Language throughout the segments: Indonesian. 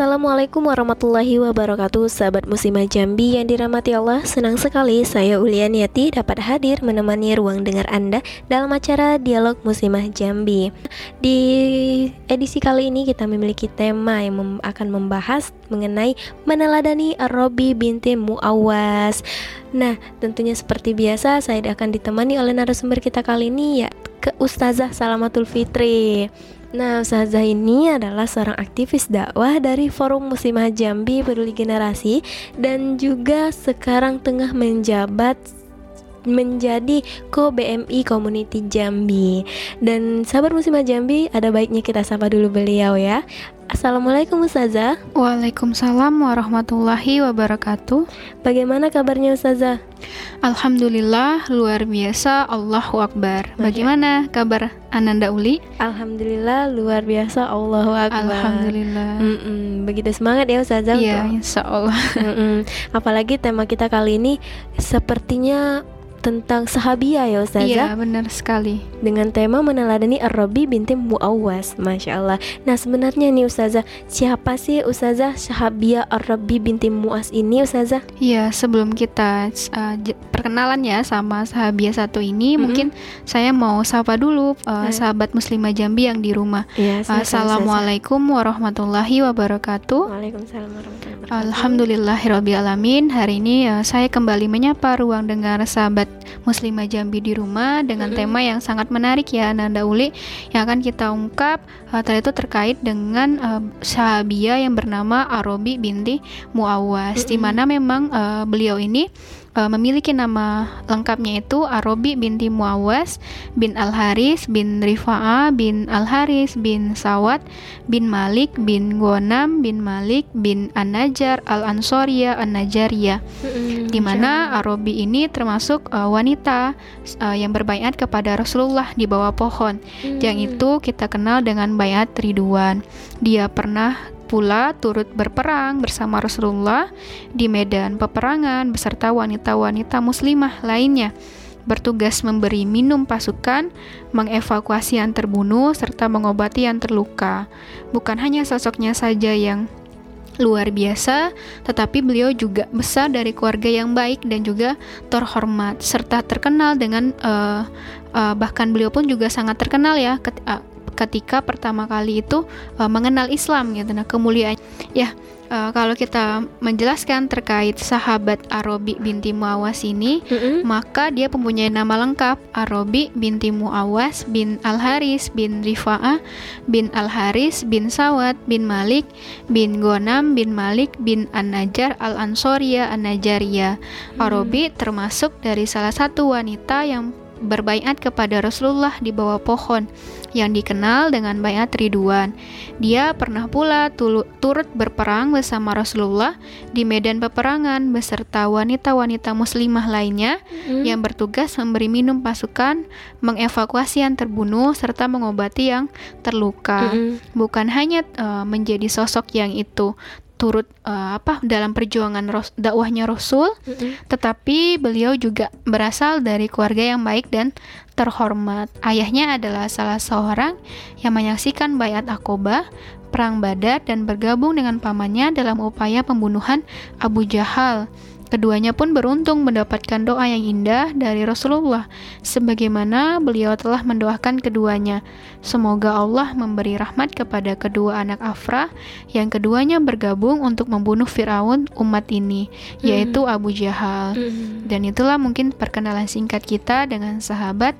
Assalamualaikum warahmatullahi wabarakatuh Sahabat muslimah Jambi yang dirahmati Allah. Senang sekali saya Ulian Yati dapat hadir menemani ruang dengar Anda Dalam acara Dialog Muslimah Jambi. Di edisi kali ini kita memiliki tema yang mem akan membahas mengenai Meneladani Ar-Robi binti Mu'awas Nah tentunya seperti biasa saya akan ditemani oleh narasumber kita kali ini ya ke Ustazah Salamatul Fitri Nah, Ustazah ini adalah seorang aktivis dakwah dari Forum Muslimah Jambi Peduli Generasi dan juga sekarang tengah menjabat menjadi Ko BMI Community Jambi. Dan sahabat Muslimah Jambi, ada baiknya kita sapa dulu beliau ya. Assalamualaikum Ustazah. Waalaikumsalam warahmatullahi wabarakatuh. Bagaimana kabarnya Ustazah? Alhamdulillah luar biasa. Allahu Akbar. Bagaimana kabar Ananda Uli? Alhamdulillah luar biasa. Allahu Akbar. Alhamdulillah. Mm -mm, Begitu semangat ya Ustazah Iya insya Allah. Apalagi tema kita kali ini sepertinya tentang sahabia ya Ustazah? Iya benar sekali. Dengan tema meneladani Ar-Rabi binti Mu'awwas Masya Allah. Nah sebenarnya nih Ustazah Siapa sih Ustazah sahabia Ar-Rabi binti Mu'awwas ini Ustazah? Iya sebelum kita uh, perkenalan ya sama sahabia satu ini mm -hmm. Mungkin saya mau sapa dulu uh, sahabat muslimah Jambi yang di rumah. Ya, Assalamualaikum warahmatullahi wabarakatuh. Waalaikumsalam warahmatullahi wabarakatuh. Alhamdulillahirrabbilalamin Hari ini uh, saya kembali menyapa ruang dengar sahabat Muslimah Jambi di rumah dengan tema yang sangat menarik ya Nanda Uli yang akan kita ungkap uh, tadi itu terkait dengan uh, sahabia yang bernama Arobi binti Muawas di mana memang uh, beliau ini uh, memiliki nama lengkapnya itu Arobi binti Muawas bin Al Haris bin Rifa'ah bin Al Haris bin Sawat bin Malik bin Gonam bin Malik bin An Najar Al Ansoria An Najaria mm-hmm. di mana Arobi ini termasuk uh, wanita uh, yang berbaiat kepada Rasulullah di bawah pohon mm-hmm. yang itu kita kenal dengan bayat Ridwan dia pernah pula turut berperang bersama Rasulullah di medan peperangan beserta wanita-wanita muslimah lainnya bertugas memberi minum pasukan, mengevakuasi yang terbunuh, serta mengobati yang terluka. Bukan hanya sosoknya saja yang luar biasa, tetapi beliau juga besar dari keluarga yang baik dan juga terhormat serta terkenal dengan uh, uh, bahkan beliau pun juga sangat terkenal ya uh, ketika pertama kali itu uh, mengenal Islam gitu nah kemuliaan ya uh, kalau kita menjelaskan terkait sahabat Arobi binti Muawas ini, mm -hmm. maka dia mempunyai nama lengkap Arobi binti Muawas bin Al Haris bin Rifa'ah bin Al Haris bin Sawat bin Malik bin Gonam bin Malik bin An Najar Al Ansoria An Najaria. Mm. Arobi termasuk dari salah satu wanita yang berbaiat kepada Rasulullah di bawah pohon yang dikenal dengan bayat Ridwan. Dia pernah pula turut berperang bersama Rasulullah di medan peperangan beserta wanita-wanita muslimah lainnya mm. yang bertugas memberi minum pasukan, mengevakuasi yang terbunuh serta mengobati yang terluka. Mm. Bukan hanya uh, menjadi sosok yang itu turut uh, apa dalam perjuangan ros dakwahnya Rasul, mm -hmm. tetapi beliau juga berasal dari keluarga yang baik dan terhormat. Ayahnya adalah salah seorang yang menyaksikan bayat Akobah, perang Badar dan bergabung dengan pamannya dalam upaya pembunuhan Abu Jahal. Keduanya pun beruntung mendapatkan doa yang indah dari Rasulullah, sebagaimana beliau telah mendoakan keduanya. Semoga Allah memberi rahmat kepada kedua anak Afra, yang keduanya bergabung untuk membunuh Firaun umat ini, yaitu hmm. Abu Jahal. Hmm. Dan itulah mungkin perkenalan singkat kita dengan sahabat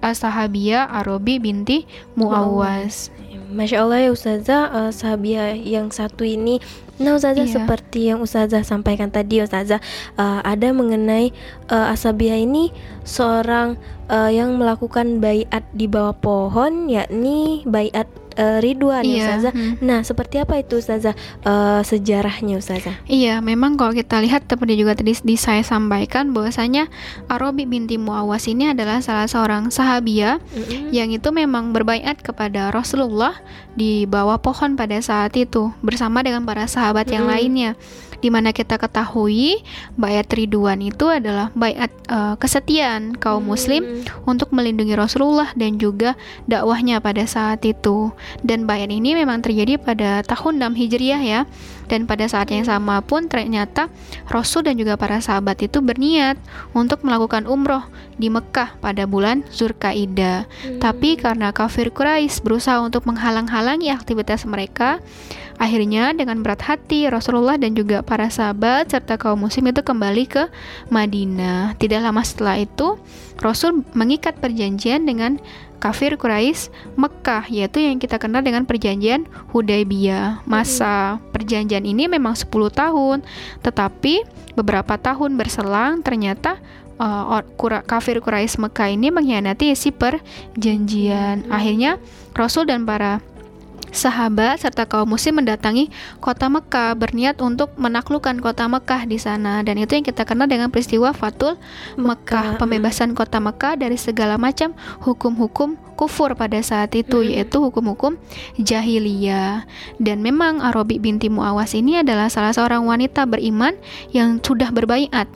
As-Sahabiyah Arobi binti Muawas. Masya Allah ya Ustazah, uh, sahabiah yang satu ini Nah Ustazah iya. seperti yang Ustazah sampaikan tadi Ustazah uh, Ada mengenai uh, Asabiah ini seorang uh, yang melakukan bayat di bawah pohon Yakni bayat uh, Ridwan ya, iya. Ustazah. Hmm. Nah, seperti apa itu Ustazah uh, sejarahnya Ustazah? Iya, memang kalau kita lihat seperti juga tadi di saya sampaikan bahwasanya Arabi binti Muawas ini adalah salah seorang sahabia mm-hmm. yang itu memang berbaiat kepada Rasulullah di bawah pohon pada saat itu bersama dengan para sahabat mm-hmm. yang lainnya di mana kita ketahui bayat Ridwan itu adalah bayat uh, kesetiaan kaum muslim hmm. untuk melindungi Rasulullah dan juga dakwahnya pada saat itu. dan bayat ini memang terjadi pada tahun 6 Hijriah ya. Dan pada saat yang sama pun ternyata Rasul dan juga para sahabat itu berniat untuk melakukan umroh di Mekah pada bulan Zulkaidah. Hmm. Tapi karena kafir Quraisy berusaha untuk menghalang-halangi aktivitas mereka, akhirnya dengan berat hati Rasulullah dan juga para sahabat serta kaum muslim itu kembali ke Madinah. Tidak lama setelah itu Rasul mengikat perjanjian dengan kafir Quraisy Mekah yaitu yang kita kenal dengan perjanjian Hudaybiyah. Masa perjanjian ini memang 10 tahun, tetapi beberapa tahun berselang ternyata uh, kafir Quraisy Mekah ini mengkhianati isi perjanjian. Akhirnya Rasul dan para sahabat serta kaum muslim mendatangi kota Mekah berniat untuk menaklukkan kota Mekah di sana. Dan itu yang kita kenal dengan peristiwa Fatul Mekah, pembebasan kota Mekah dari segala macam hukum-hukum kufur pada saat itu hmm. yaitu hukum-hukum jahiliyah. Dan memang Arabi binti Muawas ini adalah salah seorang wanita beriman yang sudah berbaiat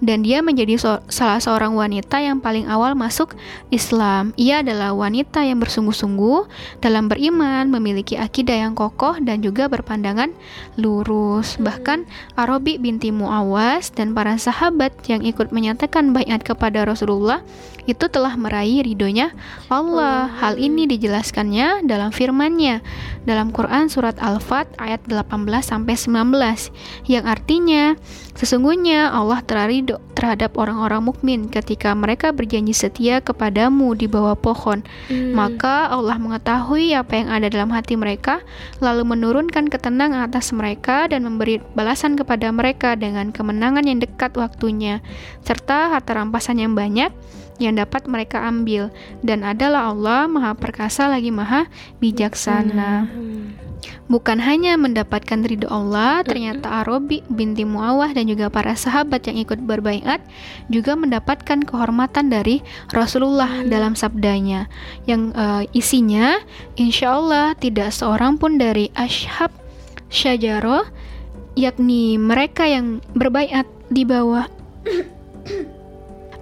dan dia menjadi so salah seorang wanita yang paling awal masuk Islam. Ia adalah wanita yang bersungguh-sungguh dalam beriman, memiliki akidah yang kokoh dan juga berpandangan lurus. Bahkan Arabi binti Muawas dan para sahabat yang ikut menyatakan bayat kepada Rasulullah itu telah meraih ridhonya Allah. Hal ini dijelaskannya dalam firman-Nya dalam Quran surat Al-Fat ayat 18 sampai 19 yang artinya sesungguhnya Allah terido terhadap orang-orang mukmin ketika mereka berjanji setia kepadamu di bawah pohon. Hmm. Maka Allah mengetahui apa yang ada dalam hati mereka lalu menurunkan ketenangan atas mereka dan memberi balasan kepada mereka dengan kemenangan yang dekat waktunya serta harta rampasan yang banyak yang dapat mereka ambil dan adalah Allah Maha Perkasa lagi Maha Bijaksana. Bukan hanya mendapatkan ridho Allah, ternyata Arabi binti Muawah dan juga para sahabat yang ikut berbaiat juga mendapatkan kehormatan dari Rasulullah dalam sabdanya yang uh, isinya insya Allah tidak seorang pun dari ashab syajaroh yakni mereka yang berbaiat di bawah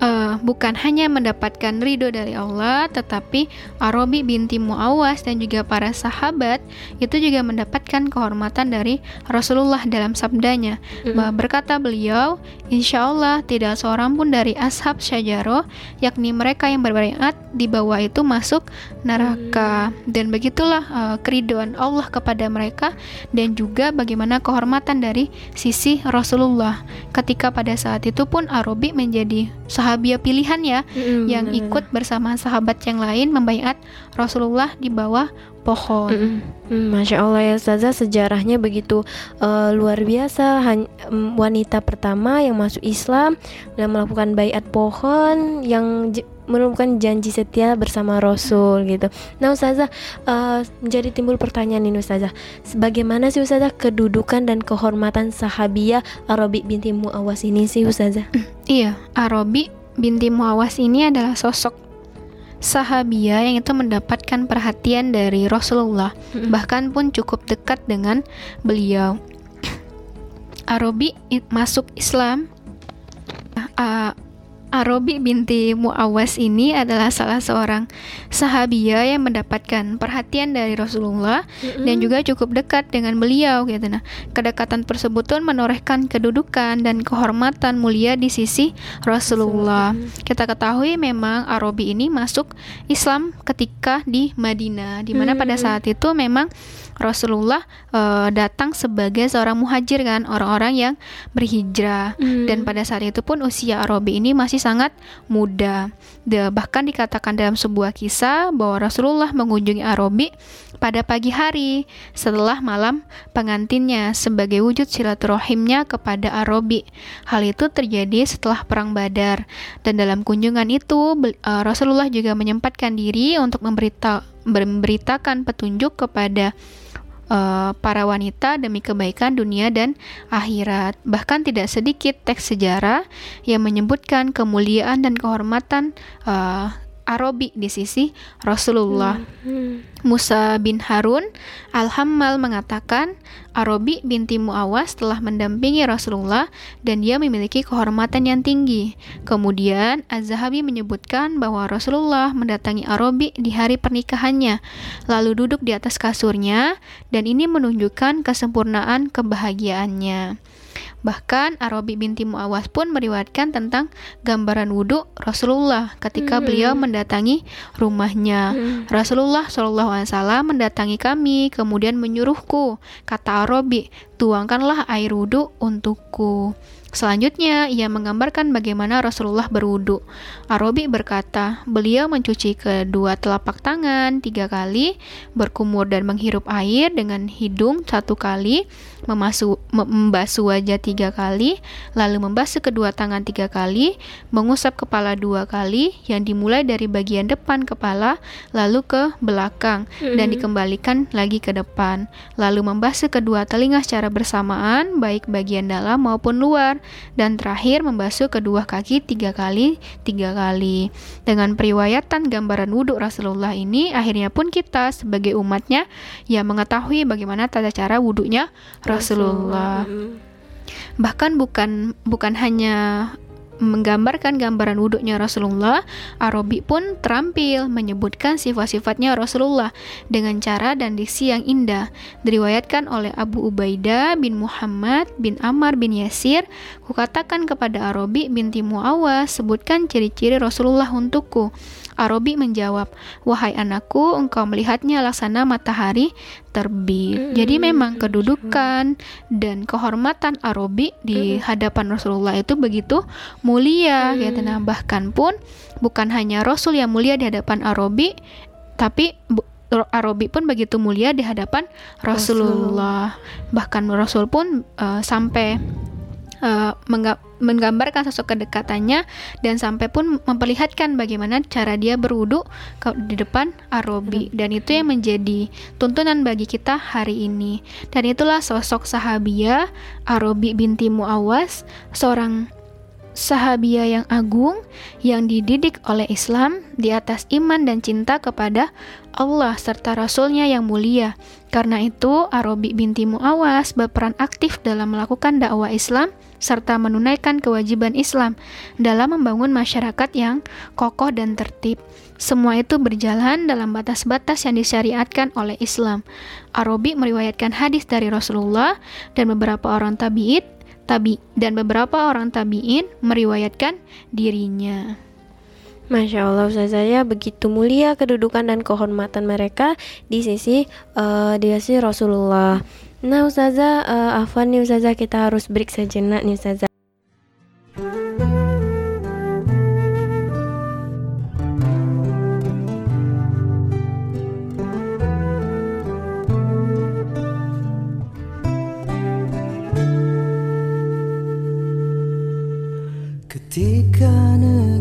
uh, bukan hanya mendapatkan ridho dari Allah, tetapi Arabi binti Muawas dan juga para sahabat itu juga mendapatkan kehormatan dari Rasulullah dalam sabdanya. Mm-hmm. Berkata beliau, insya Allah tidak seorang pun dari ashab syajaroh, yakni mereka yang berbaiat di bawah itu masuk neraka. Mm-hmm. Dan begitulah uh, keriduan Allah kepada mereka dan juga bagaimana kehormatan dari sisi Rasulullah. Ketika pada saat itu pun Arabi menjadi sahabat sahabiah pilihan ya mm, yang bener. ikut bersama sahabat yang lain membaiat Rasulullah di bawah pohon. Mm, mm, Masya Allah ya Saza sejarahnya begitu uh, luar biasa. Han wanita pertama yang masuk Islam dan melakukan baiat pohon yang merupakan janji setia bersama Rasul gitu. Nah Ustazah uh, menjadi timbul pertanyaan ini Ustazah Bagaimana sih Ustazah kedudukan dan kehormatan sahabiah Arabi binti Muawas ini sih Ustazah? Iya, Arabi binti Muawas ini adalah sosok sahabia yang itu mendapatkan perhatian dari Rasulullah, hmm. bahkan pun cukup dekat dengan beliau. Arabi masuk Islam uh, Arobi binti Muawas ini adalah salah seorang sahabiah yang mendapatkan perhatian dari Rasulullah mm-hmm. dan juga cukup dekat dengan beliau gitu nah. Kedekatan tersebut pun menorehkan kedudukan dan kehormatan mulia di sisi Rasulullah. Kita ketahui memang Arobi ini masuk Islam ketika di Madinah di mana mm-hmm. pada saat itu memang Rasulullah uh, datang sebagai seorang muhajir kan, orang-orang yang berhijrah. Hmm. Dan pada saat itu pun usia Arabi ini masih sangat muda. De, bahkan dikatakan dalam sebuah kisah bahwa Rasulullah mengunjungi Arabi pada pagi hari setelah malam pengantinnya sebagai wujud silaturahimnya kepada Arabi. Hal itu terjadi setelah perang Badar dan dalam kunjungan itu uh, Rasulullah juga menyempatkan diri untuk memberita memberitakan petunjuk kepada uh, para wanita demi kebaikan dunia dan akhirat. Bahkan tidak sedikit teks sejarah yang menyebutkan kemuliaan dan kehormatan uh, Arabi di sisi Rasulullah. Musa bin Harun Al-Hammal mengatakan Arabi binti Muawas telah mendampingi Rasulullah dan dia memiliki kehormatan yang tinggi. Kemudian Az-Zahabi menyebutkan bahwa Rasulullah mendatangi Arabi di hari pernikahannya, lalu duduk di atas kasurnya dan ini menunjukkan kesempurnaan kebahagiaannya. Bahkan Arabi binti Muawas pun meriwayatkan tentang gambaran wudhu Rasulullah ketika hmm. beliau mendatangi rumahnya. Hmm. Rasulullah Shallallahu Alaihi Wasallam mendatangi kami, kemudian menyuruhku, kata Arabi, tuangkanlah air wudhu untukku. Selanjutnya, ia menggambarkan bagaimana Rasulullah berwudu. Arabi berkata, beliau mencuci kedua telapak tangan tiga kali, berkumur dan menghirup air dengan hidung satu kali, memasu, membasuh wajah tiga kali, lalu membasuh kedua tangan tiga kali, mengusap kepala dua kali, yang dimulai dari bagian depan kepala, lalu ke belakang, mm-hmm. dan dikembalikan lagi ke depan, lalu membasuh kedua telinga secara bersamaan, baik bagian dalam maupun luar dan terakhir membasuh kedua kaki tiga kali tiga kali. Dengan periwayatan gambaran wudhu Rasulullah ini akhirnya pun kita sebagai umatnya ya mengetahui bagaimana tata cara wudhunya Rasulullah. Bahkan bukan bukan hanya menggambarkan gambaran wuduknya Rasulullah, Arabi pun terampil menyebutkan sifat-sifatnya Rasulullah dengan cara dan diksi yang indah. Diriwayatkan oleh Abu Ubaidah bin Muhammad bin Ammar bin Yasir, kukatakan kepada Arabi binti Muawaz, sebutkan ciri-ciri Rasulullah untukku. Arabi menjawab, "Wahai anakku, engkau melihatnya laksana matahari terbit." Hmm. Jadi memang kedudukan dan kehormatan Arabi di hmm. hadapan Rasulullah itu begitu mulia, gitu. Nah, bahkan pun bukan hanya Rasul yang mulia di hadapan Arabi, tapi Arabi pun begitu mulia di hadapan Rasulullah. Rasul. Bahkan Rasul pun uh, sampai uh, menggambarkan sosok kedekatannya dan sampai pun memperlihatkan bagaimana cara dia berwudu di depan Arabi dan itu yang menjadi tuntunan bagi kita hari ini. Dan itulah sosok sahabia Arabi binti Muawas seorang sahabia yang agung yang dididik oleh Islam di atas iman dan cinta kepada Allah serta Rasulnya yang mulia. Karena itu, Arabi binti Muawas berperan aktif dalam melakukan dakwah Islam serta menunaikan kewajiban Islam dalam membangun masyarakat yang kokoh dan tertib. Semua itu berjalan dalam batas-batas yang disyariatkan oleh Islam. Arabi meriwayatkan hadis dari Rasulullah dan beberapa orang tabi'in tabi dan beberapa orang tabi'in meriwayatkan dirinya. Masya Allah Ustazah begitu mulia kedudukan dan kehormatan mereka di sisi uh, di sisi Rasulullah. Nah Ustazah uh, Afan nih Ustazah kita harus break sejenak nih Ustazah. sebagai sahabat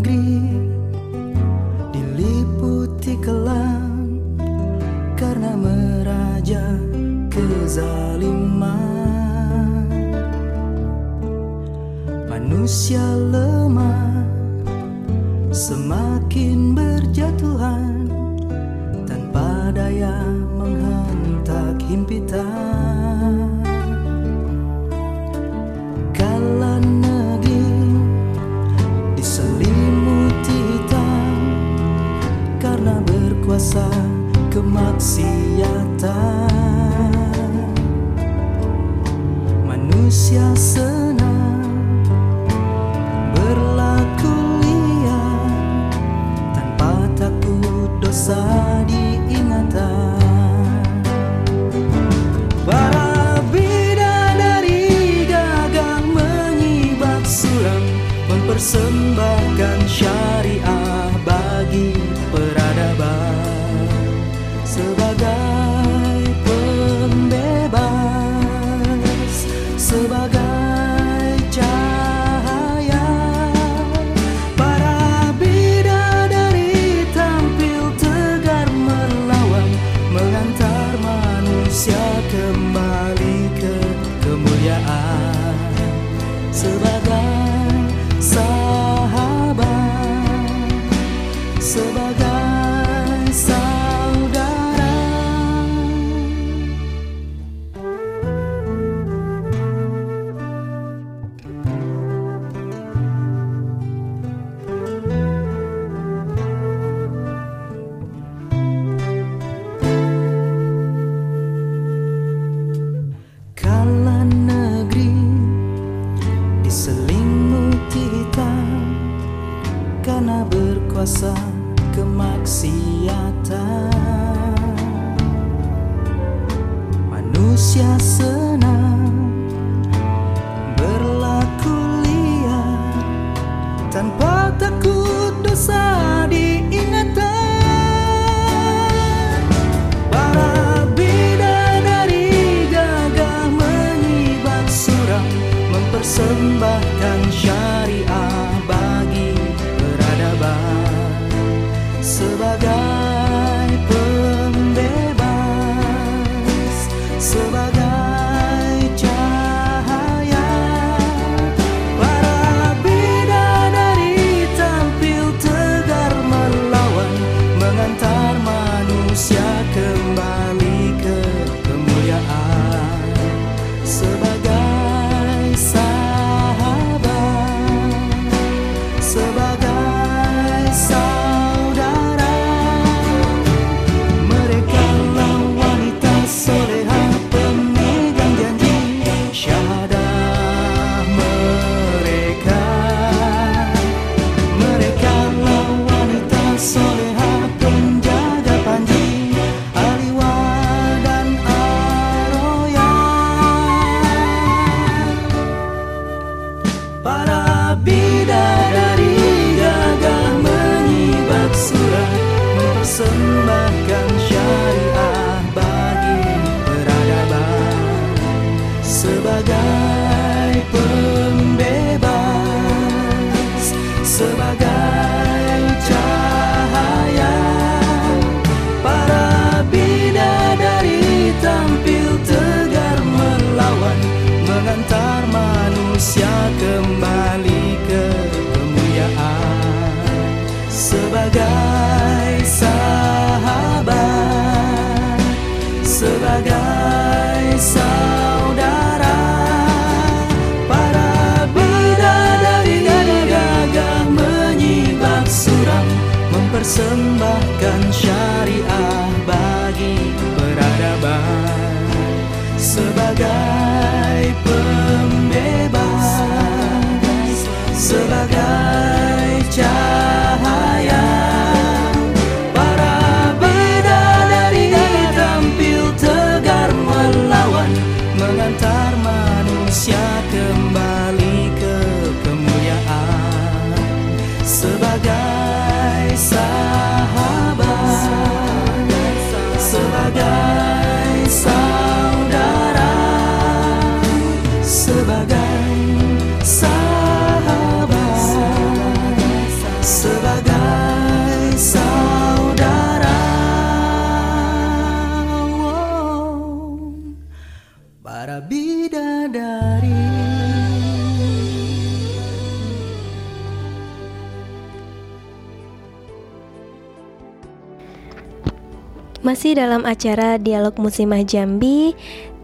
Masih dalam acara Dialog Muslimah Jambi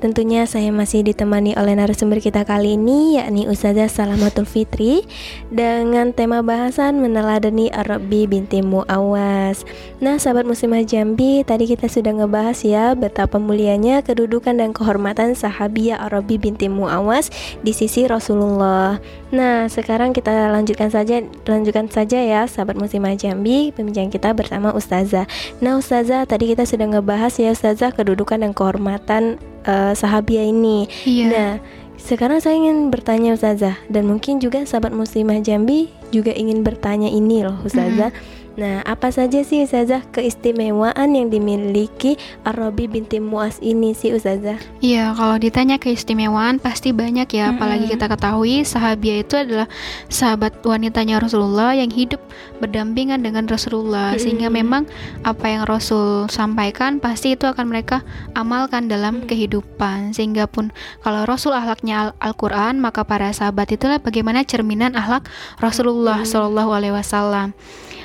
Tentunya saya masih ditemani oleh narasumber kita kali ini yakni Ustazah Salamatul Fitri dengan tema bahasan meneladani Arabi binti Muawas. Nah, sahabat muslimah Jambi, tadi kita sudah ngebahas ya betapa mulianya kedudukan dan kehormatan sahabiah Arabi binti Muawas di sisi Rasulullah. Nah, sekarang kita lanjutkan saja lanjutkan saja ya sahabat muslimah Jambi pembicaraan kita bersama Ustazah. Nah, Ustazah tadi kita sudah ngebahas ya Ustazah kedudukan dan kehormatan uh, sahabiah ini. Iya. Nah, sekarang saya ingin bertanya Ustazah dan mungkin juga sahabat muslimah Jambi juga ingin bertanya ini loh Ustazah. Nah, apa saja sih Ustazah keistimewaan yang dimiliki Arabi binti Muas ini sih Ustazah? Iya, kalau ditanya keistimewaan pasti banyak ya. Apalagi Mm-mm. kita ketahui sahabiah itu adalah sahabat wanitanya Rasulullah yang hidup berdampingan dengan Rasulullah. Sehingga Mm-mm. memang apa yang Rasul sampaikan pasti itu akan mereka amalkan dalam kehidupan. Sehingga pun kalau Rasul ahlaknya Al- Al-Quran, maka para sahabat itulah bagaimana cerminan ahlak Rasulullah Shallallahu Alaihi Wasallam.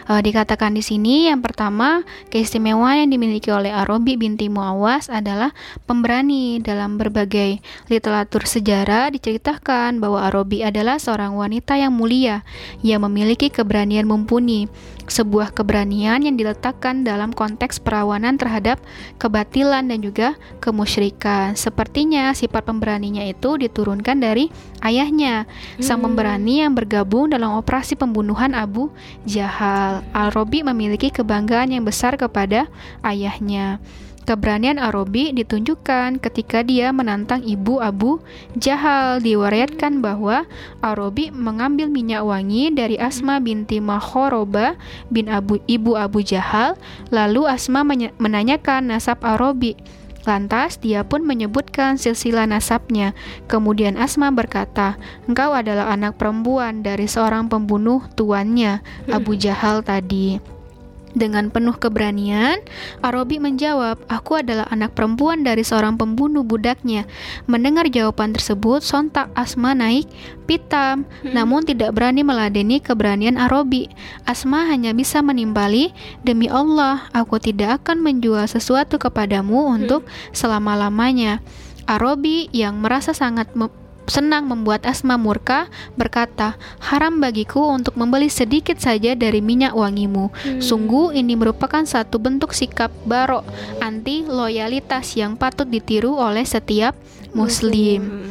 Eh, dikatakan di sini yang pertama keistimewaan yang dimiliki oleh Arabi binti Muawas adalah pemberani. Dalam berbagai literatur sejarah diceritakan bahwa Arabi adalah seorang wanita yang mulia. Yang memiliki keberanian mumpuni sebuah keberanian yang diletakkan dalam konteks perawanan terhadap kebatilan dan juga kemusyrikan. Sepertinya sifat pemberaninya itu diturunkan dari ayahnya, sang Hmm. pemberani yang bergabung dalam operasi pembunuhan Abu Jahal. Al-Robi memiliki kebanggaan yang besar kepada ayahnya. Keberanian Arabi ditunjukkan ketika dia menantang ibu Abu Jahal. Diwariatkan bahwa Arabi mengambil minyak wangi dari Asma binti Mahoroba bin Abu ibu Abu Jahal. Lalu Asma menanyakan nasab Arabi. Lantas dia pun menyebutkan silsilah nasabnya. Kemudian Asma berkata, "Engkau adalah anak perempuan dari seorang pembunuh tuannya, Abu Jahal tadi." Dengan penuh keberanian, Arabi menjawab, "Aku adalah anak perempuan dari seorang pembunuh budaknya." Mendengar jawaban tersebut, sontak Asma naik pitam, namun tidak berani meladeni keberanian Arabi. Asma hanya bisa menimbali, "Demi Allah, aku tidak akan menjual sesuatu kepadamu untuk selama-lamanya." Arabi yang merasa sangat senang membuat Asma murka berkata, "Haram bagiku untuk membeli sedikit saja dari minyak wangimu. Sungguh ini merupakan satu bentuk sikap barok anti loyalitas yang patut ditiru oleh setiap muslim."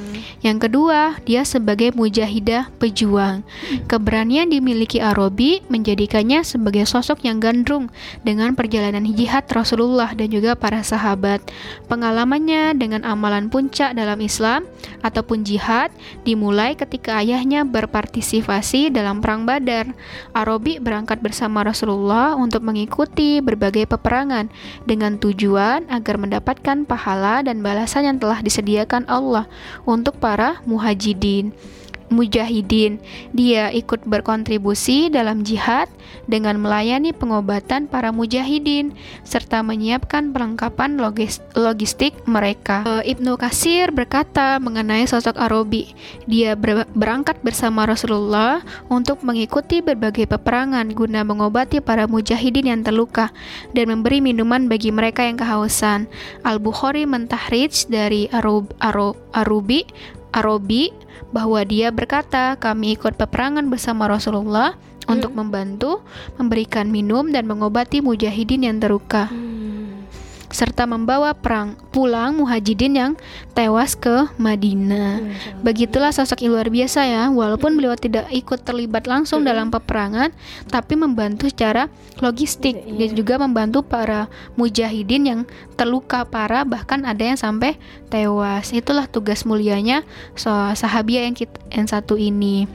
Yang kedua, dia sebagai mujahidah pejuang. Keberanian dimiliki Arabi menjadikannya sebagai sosok yang gandrung dengan perjalanan jihad Rasulullah dan juga para sahabat. Pengalamannya dengan amalan puncak dalam Islam ataupun jihad dimulai ketika ayahnya berpartisipasi dalam perang Badar. Arabi berangkat bersama Rasulullah untuk mengikuti berbagai peperangan dengan tujuan agar mendapatkan pahala dan balasan yang telah disediakan Allah untuk para muhajidin mujahidin. Dia ikut berkontribusi dalam jihad dengan melayani pengobatan para mujahidin serta menyiapkan perlengkapan logis logistik mereka. E, Ibnu Kasir berkata mengenai sosok Arabi, dia ber berangkat bersama Rasulullah untuk mengikuti berbagai peperangan guna mengobati para mujahidin yang terluka dan memberi minuman bagi mereka yang kehausan. Al-Bukhari mentahrij dari Arub, Arub, Arobi bahwa dia berkata, "Kami ikut peperangan bersama Rasulullah hmm. untuk membantu, memberikan minum dan mengobati mujahidin yang terluka." Hmm serta membawa perang pulang muhajidin yang tewas ke Madinah. Begitulah sosok yang luar biasa ya, walaupun beliau tidak ikut terlibat langsung dalam peperangan, tapi membantu secara logistik dan juga membantu para mujahidin yang terluka parah bahkan ada yang sampai tewas. Itulah tugas mulianya so, sahabiah yang kita, yang satu ini.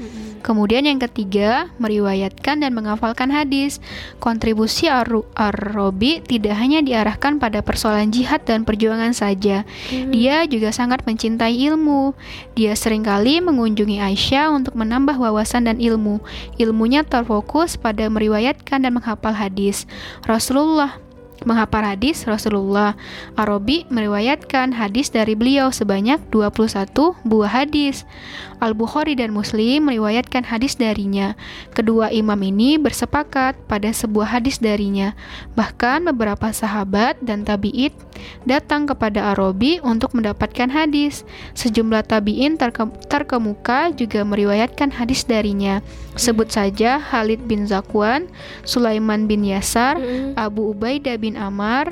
Kemudian yang ketiga, meriwayatkan dan menghafalkan hadis. Kontribusi Ar-Robi tidak hanya diarahkan pada persoalan jihad dan perjuangan saja. Hmm. Dia juga sangat mencintai ilmu. Dia sering kali mengunjungi Aisyah untuk menambah wawasan dan ilmu. Ilmunya terfokus pada meriwayatkan dan menghafal hadis. Rasulullah menghafal hadis Rasulullah. Arabi meriwayatkan hadis dari beliau sebanyak 21 buah hadis. Al-Bukhari dan Muslim meriwayatkan hadis darinya. Kedua imam ini bersepakat pada sebuah hadis darinya. Bahkan beberapa sahabat dan tabi'id datang kepada Arabi untuk mendapatkan hadis. Sejumlah tabi'in terke terkemuka juga meriwayatkan hadis darinya. Sebut saja Khalid bin Zakwan, Sulaiman bin Yasar, Abu Ubaidah bin Amar,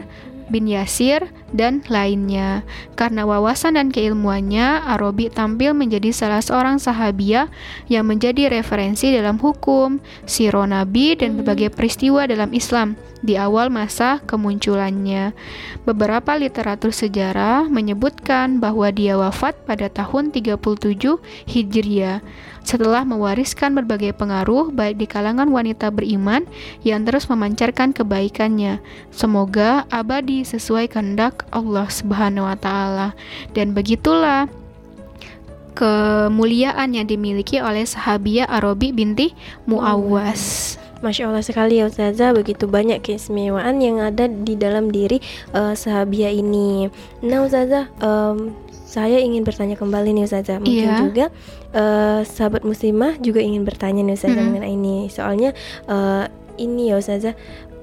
bin Yasir, dan lainnya. Karena wawasan dan keilmuannya, Arabi tampil menjadi salah seorang sahabiah yang menjadi referensi dalam hukum, siro nabi, dan berbagai peristiwa dalam Islam di awal masa kemunculannya. Beberapa literatur sejarah menyebutkan bahwa dia wafat pada tahun 37 Hijriah setelah mewariskan berbagai pengaruh baik di kalangan wanita beriman yang terus memancarkan kebaikannya. Semoga abadi sesuai kehendak Allah Subhanahu wa taala. Dan begitulah kemuliaan yang dimiliki oleh sahabiah Arabi binti Muawwas. Masya Allah sekali ya Ustazah Begitu banyak keistimewaan yang ada di dalam diri uh, sahabiah ini Nah Ustazah um, saya ingin bertanya kembali nih Ustazah mungkin yeah. juga uh, sahabat muslimah juga ingin bertanya nih Ustazah mm -hmm. mengenai ini soalnya uh, ini ya Ustazah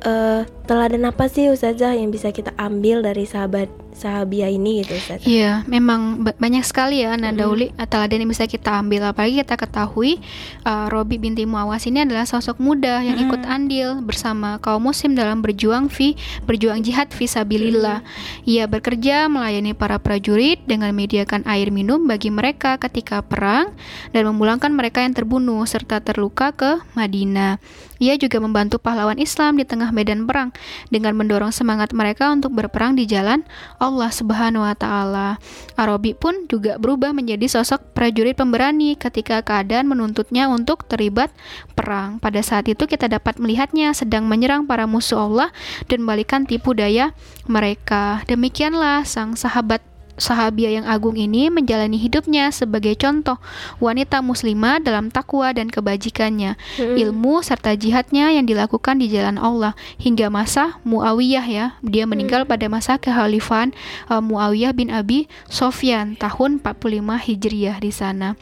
uh, teladan apa sih Ustazah yang bisa kita ambil dari sahabat sahabiah ini gitu Ustaz. Iya, memang banyak sekali ya nanda uli mm. teladan yang bisa kita ambil apalagi kita ketahui uh, Robi binti Muawas ini adalah sosok muda yang mm. ikut andil bersama kaum muslim dalam berjuang fi berjuang jihad fisabilillah. Mm. Ia bekerja melayani para prajurit dengan menyediakan air minum bagi mereka ketika perang dan memulangkan mereka yang terbunuh serta terluka ke Madinah. Ia juga membantu pahlawan Islam di tengah medan perang dengan mendorong semangat mereka untuk berperang di jalan Allah Subhanahu wa taala. Arabi pun juga berubah menjadi sosok prajurit pemberani ketika keadaan menuntutnya untuk terlibat perang. Pada saat itu kita dapat melihatnya sedang menyerang para musuh Allah dan balikan tipu daya mereka. Demikianlah sang sahabat sahabiah yang agung ini menjalani hidupnya sebagai contoh wanita muslimah dalam takwa dan kebajikannya, hmm. ilmu serta jihadnya yang dilakukan di jalan Allah hingga masa Muawiyah ya. Dia meninggal hmm. pada masa kekhalifahan uh, Muawiyah bin Abi Sofyan tahun 45 Hijriah di sana.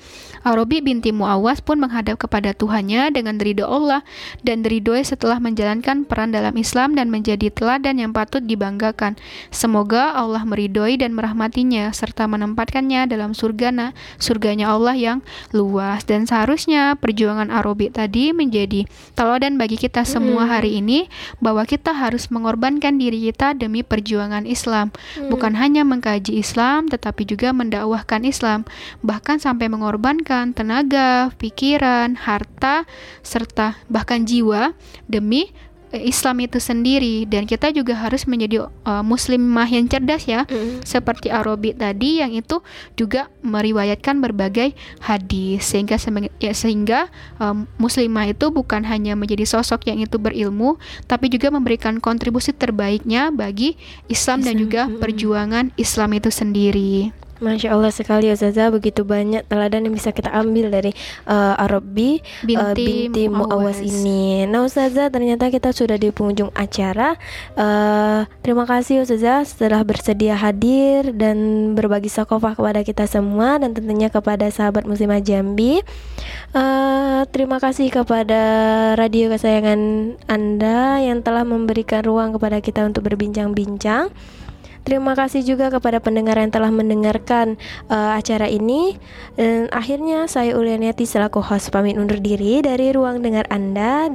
Arabi binti Muawas pun menghadap kepada Tuhannya dengan ridho Allah dan ridhoi setelah menjalankan peran dalam Islam dan menjadi teladan yang patut dibanggakan. Semoga Allah meridhoi dan merahmati dirinya serta menempatkannya dalam surgana, surganya Allah yang luas. Dan seharusnya perjuangan Arabi tadi menjadi teladan bagi kita semua hari ini bahwa kita harus mengorbankan diri kita demi perjuangan Islam. Bukan hanya mengkaji Islam tetapi juga mendakwahkan Islam. Bahkan sampai mengorbankan tenaga, pikiran, harta serta bahkan jiwa demi Islam itu sendiri dan kita juga harus menjadi uh, muslimah yang cerdas ya mm. seperti Arabi tadi yang itu juga meriwayatkan berbagai hadis sehingga ya, sehingga um, muslimah itu bukan hanya menjadi sosok yang itu berilmu tapi juga memberikan kontribusi terbaiknya bagi Islam, Islam. dan juga perjuangan Islam itu sendiri. Masya Allah sekali Ustazah begitu banyak teladan yang bisa kita ambil dari uh, Arabi Binti, uh, binti Muawas ini. Nah Ustazah ternyata kita sudah di penghujung acara. Uh, terima kasih Ustazah setelah bersedia hadir dan berbagi sakofah kepada kita semua dan tentunya kepada sahabat muslimah Jambi. Uh, terima kasih kepada radio kesayangan Anda yang telah memberikan ruang kepada kita untuk berbincang-bincang. Terima kasih juga kepada pendengar yang telah mendengarkan uh, acara ini. Dan akhirnya saya Ulianiati selaku host pamit undur diri dari ruang dengar Anda.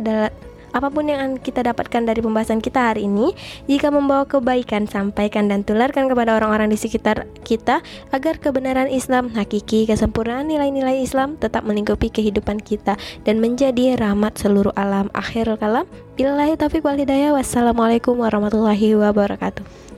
Apa pun yang kita dapatkan dari pembahasan kita hari ini, jika membawa kebaikan, sampaikan dan tularkan kepada orang-orang di sekitar kita agar kebenaran Islam, hakiki, kesempurnaan nilai-nilai Islam tetap melingkupi kehidupan kita dan menjadi rahmat seluruh alam. Akhirul kalam. Billahi taufiq wal hidayah. Wassalamualaikum warahmatullahi wabarakatuh.